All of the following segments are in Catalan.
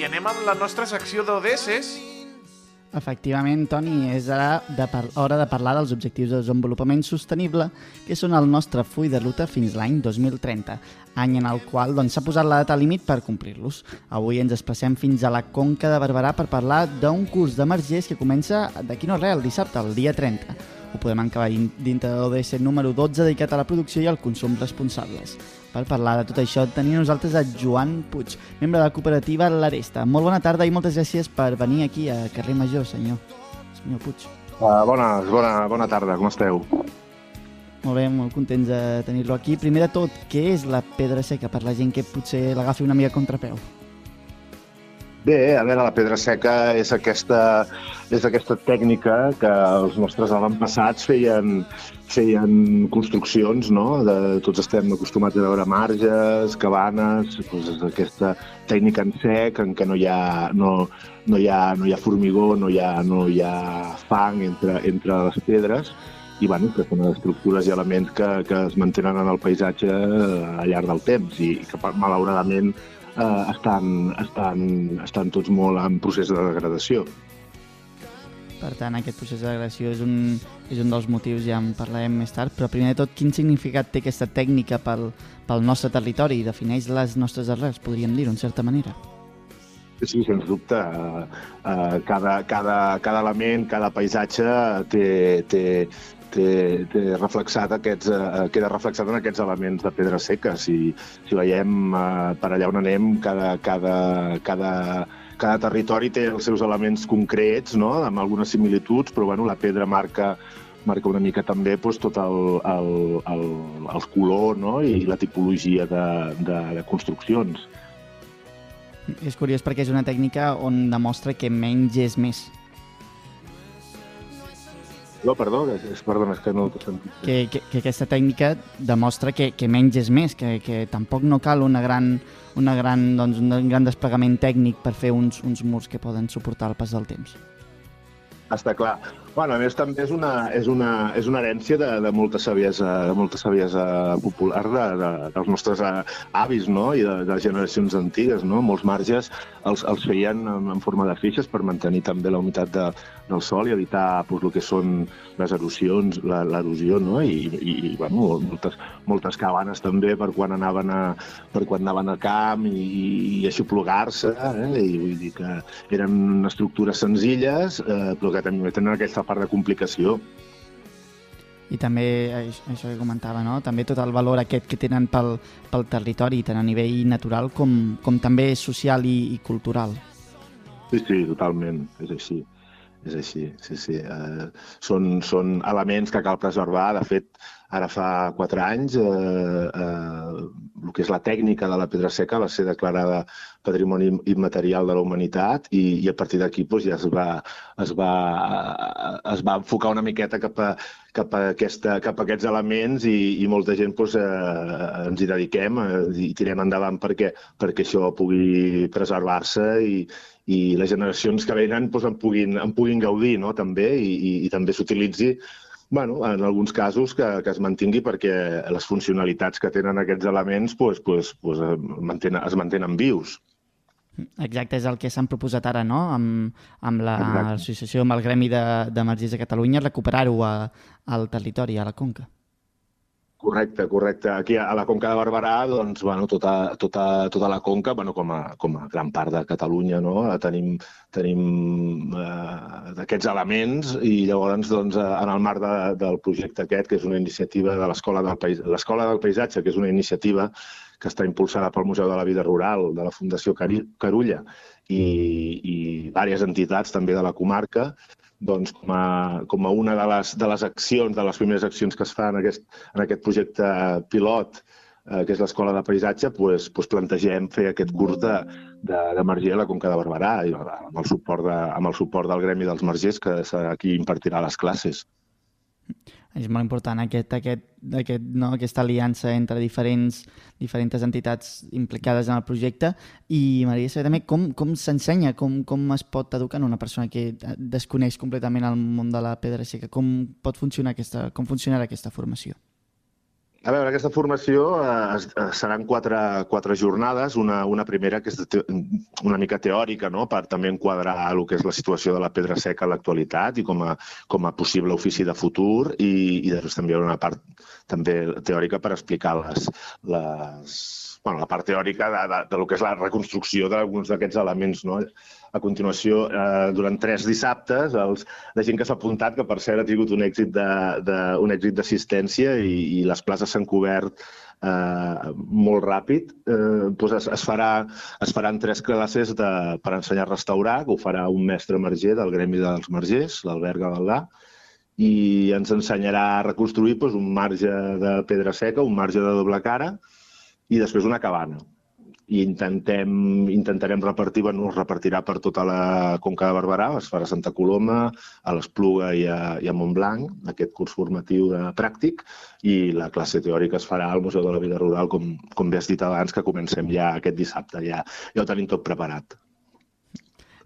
i anem amb la nostra secció d'ODSs. Efectivament, Toni, és ara de hora de parlar dels objectius de desenvolupament sostenible, que són el nostre full de ruta fins l'any 2030, any en el qual doncs, s'ha doncs, posat la data límit per complir-los. Avui ens desplacem fins a la Conca de Barberà per parlar d'un curs de margers que comença d'aquí no res, el dissabte, el dia 30. Ho podem encabar dintre de l'ODS número 12 dedicat a la producció i al consum responsables. Per parlar de tot això tenim nosaltres a Joan Puig, membre de la cooperativa L'Aresta. Molt bona tarda i moltes gràcies per venir aquí a Carrer Major, senyor. Senyor Puig. Uh, bona, bona, bona tarda, com esteu? Molt bé, molt contents de tenir-lo aquí. Primer de tot, què és la pedra seca per la gent que potser l'agafi una mica contrapeu? Bé, a veure, la pedra seca és aquesta, és aquesta tècnica que els nostres avantpassats feien, feien construccions, no? De, tots estem acostumats a veure marges, cabanes, doncs aquesta tècnica en sec en què no hi ha, no, no hi ha, no hi ha formigó, no hi ha, no hi ha fang entre, entre les pedres, i bueno, que són estructures i elements que, que es mantenen en el paisatge al llarg del temps i que malauradament eh, estan, estan, estan tots molt en procés de degradació. Per tant, aquest procés de degradació és un, és un dels motius, ja en parlarem més tard, però primer de tot, quin significat té aquesta tècnica pel, pel nostre territori? Defineix les nostres arrels, podríem dir-ho, en certa manera. Sí, sens dubte. Uh, uh, cada, cada, cada element, cada paisatge té, té, té, té reflexat aquests, eh, queda reflexat en aquests elements de pedra seca. Si, si veiem eh, per allà on anem, cada, cada, cada, cada territori té els seus elements concrets, no? amb algunes similituds, però bueno, la pedra marca marca una mica també doncs, tot el, el, el, el color no? i la tipologia de, de, de construccions. És curiós perquè és una tècnica on demostra que menys és més. No, perdó, és, perdó, és que no t'he sentit. Que, que, que aquesta tècnica demostra que, que menys és més, que, que tampoc no cal una gran, una gran, doncs, un gran desplegament tècnic per fer uns, uns murs que poden suportar el pas del temps. Està clar. Bueno, a més, també és una, és una, és una herència de, de molta saviesa, de molta saviesa popular de, de, dels nostres avis no? i de, de generacions antigues. No? Molts marges els, els feien en, en forma de feixes per mantenir també la humitat de, del sol i evitar pues, el que són les erosions, l'erosió, no? I, i, i bueno, moltes, moltes cabanes també per quan anaven a, per quan anaven al camp i, i aixoplugar-se, eh? i vull dir que eren estructures senzilles, eh, però que també tenen aquesta aquesta part de complicació. I també, això que comentava, no? també tot el valor aquest que tenen pel, pel territori, tant a nivell natural com, com també social i, i cultural. Sí, sí, totalment, és així. És així, sí, sí. Eh, són, són elements que cal preservar. De fet, ara fa quatre anys, eh, eh, el que és la tècnica de la pedra seca va ser declarada Patrimoni Immaterial de la Humanitat i, i a partir d'aquí doncs, ja es va, es, va, es va enfocar una miqueta cap a, cap a, aquesta, cap a aquests elements i, i molta gent doncs, eh, ens hi dediquem eh, i tirem endavant perquè, perquè això pugui preservar-se i, i les generacions que venen doncs, en, puguin, en puguin gaudir no? també i, i, i també s'utilitzi bueno, en alguns casos que, que es mantingui perquè les funcionalitats que tenen aquests elements pues, pues, pues, mantenen, es mantenen vius. Exacte, és el que s'han proposat ara, no?, amb, amb l'associació, amb el Gremi de, de Margis de Catalunya, recuperar-ho al territori, a la Conca. Correcte, correcte. Aquí a la Conca de Barberà, doncs, bueno, tota, tota, tota la Conca, bueno, com, a, com a gran part de Catalunya, no? tenim, tenim eh, d'aquests elements i llavors, doncs, eh, en el marc de, del projecte aquest, que és una iniciativa de l'Escola del, l'Escola del Paisatge, que és una iniciativa que està impulsada pel Museu de la Vida Rural, de la Fundació Carulla i, i diverses entitats també de la comarca, doncs, com, a, com a una de les, de les accions, de les primeres accions que es fa en aquest, en aquest projecte pilot, eh, que és l'Escola de Paisatge, doncs, doncs plantegem fer aquest curs de, de, de marger a la Conca de Barberà, i, amb, el suport de, amb el suport del Gremi dels Margers, que serà qui impartirà les classes és molt important aquest, aquest, aquest, no? aquesta aliança entre diferents, diferents entitats implicades en el projecte i m'agradaria saber també com, com s'ensenya, com, com es pot educar en una persona que desconeix completament el món de la pedra seca, com pot funcionar aquesta, com funcionarà aquesta formació? A veure, aquesta formació eh, eh, seran quatre, quatre jornades, una, una primera que és una mica teòrica, no? per també enquadrar el que és la situació de la pedra seca a l'actualitat i com a, com a possible ofici de futur, i, i després també hi una part també teòrica per explicar les, les, bueno, la part teòrica de, de, de lo que és la reconstrucció d'alguns d'aquests elements. No? A continuació, eh, durant tres dissabtes, els, la gent que s'ha apuntat, que per cert ha tingut un èxit de, de, un èxit d'assistència i, i les places s'han cobert eh, molt ràpid, eh, doncs es, es, farà, es faran tres classes de, per ensenyar a restaurar, que ho farà un mestre marger del Gremi dels Margers, l'Albert Gavaldà, i ens ensenyarà a reconstruir doncs, un marge de pedra seca, un marge de doble cara, i després una cabana. I intentem, intentarem repartir, bueno, es repartirà per tota la Conca de Barberà, es farà a Santa Coloma, a l'Espluga i, a, i a Montblanc, aquest curs formatiu de pràctic, i la classe teòrica es farà al Museu de la Vida Rural, com, com bé has dit abans, que comencem ja aquest dissabte, ja, ja ho tenim tot preparat.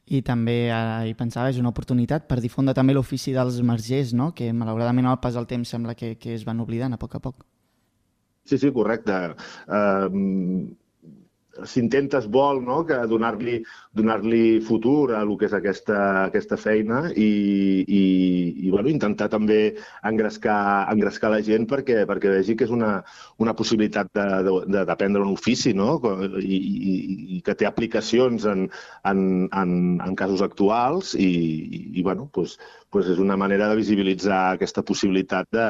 I també ara hi pensava, és una oportunitat per difondre també l'ofici dels margers, no? que malauradament al pas del temps sembla que, que es van oblidant a poc a poc. Sí, sí, correcte. Uh, s'intenta, es vol, no?, que donar-li donar, -li, futur a el que és aquesta, aquesta feina i, i, i bueno, intentar també engrescar, engrescar la gent perquè, perquè vegi que és una, una possibilitat d'aprendre un ofici no? I, i, i que té aplicacions en, en, en, en casos actuals i, i, i bueno, doncs, pues és una manera de visibilitzar aquesta possibilitat de,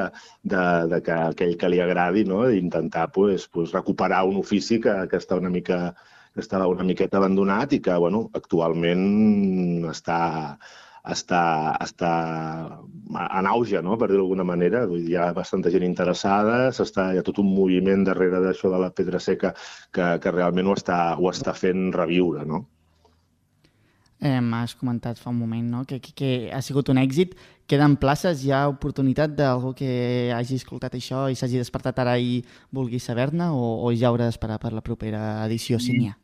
de, de que aquell que li agradi no? d'intentar pues, pues, recuperar un ofici que, que està una mica que estava una miqueta abandonat i que bueno, actualment està, està, està en auge, no? per dir-ho d'alguna manera. Hi ha bastanta gent interessada, està, hi ha tot un moviment darrere d'això de la pedra seca que, que realment ho està, ho està fent reviure. No? Eh, M'has comentat fa un moment no? que, que, que ha sigut un èxit. Queden places? Hi ha oportunitat d'algú que hagi escoltat això i s'hagi despertat ara i vulgui saber-ne o, o ja haurà d'esperar per la propera edició, si n'hi ha?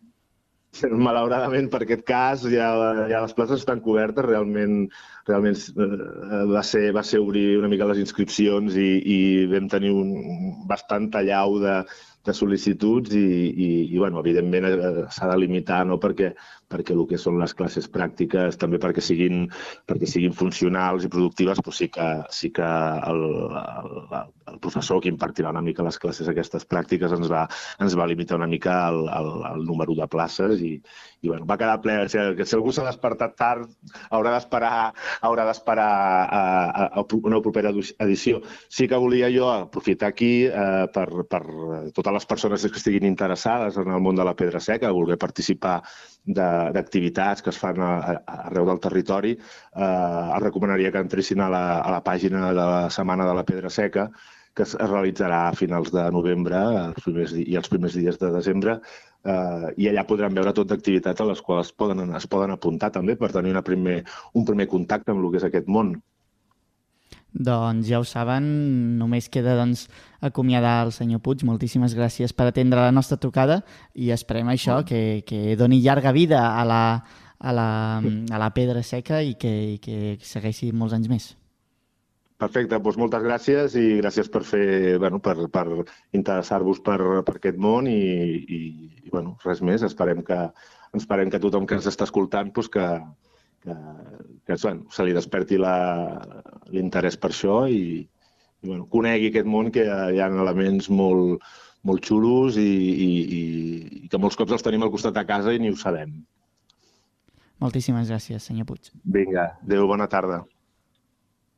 Malauradament, per aquest cas, ja, ja les places estan cobertes. Realment, realment eh, va, ser, va ser obrir una mica les inscripcions i, i vam tenir un bastant tallau de, de sol·licituds i, i, i bueno, evidentment eh, s'ha de limitar no? perquè, perquè el que són les classes pràctiques, també perquè siguin, perquè siguin funcionals i productives, però sí que, sí que el, el, el professor que impartirà una mica les classes aquestes pràctiques ens va, ens va limitar una mica el, el, el número de places i, i bueno, va quedar ple. Si, si algú s'ha despertat tard, haurà d'esperar haurà d'esperar a, a, a una propera edició. Sí que volia jo aprofitar aquí eh, per, per totes les persones que estiguin interessades en el món de la pedra seca, voler participar d'activitats que es fan a, a, arreu del territori, eh, els recomanaria que entressin a la, a la pàgina de la Setmana de la Pedra Seca, que es realitzarà a finals de novembre els primers, i els primers dies de desembre, eh, i allà podran veure tot d'activitats a les quals poden, es poden apuntar també per tenir una primer, un primer contacte amb el que és aquest món. Doncs ja ho saben, només queda doncs, acomiadar el senyor Puig. Moltíssimes gràcies per atendre la nostra trucada i esperem això, que, que doni llarga vida a la, a la, a la pedra seca i que, i que segueixi molts anys més. Perfecte, doncs moltes gràcies i gràcies per fer, bueno, per, per interessar-vos per, per aquest món i, i, i bueno, res més. Esperem que, esperem que tothom que ens està escoltant doncs que, que, que bueno, se li desperti l'interès per això i, i bueno, conegui aquest món que hi ha elements molt, molt xulos i, i, i, i que molts cops els tenim al costat de casa i ni ho sabem. Moltíssimes gràcies, senyor Puig. Vinga, adeu, bona tarda.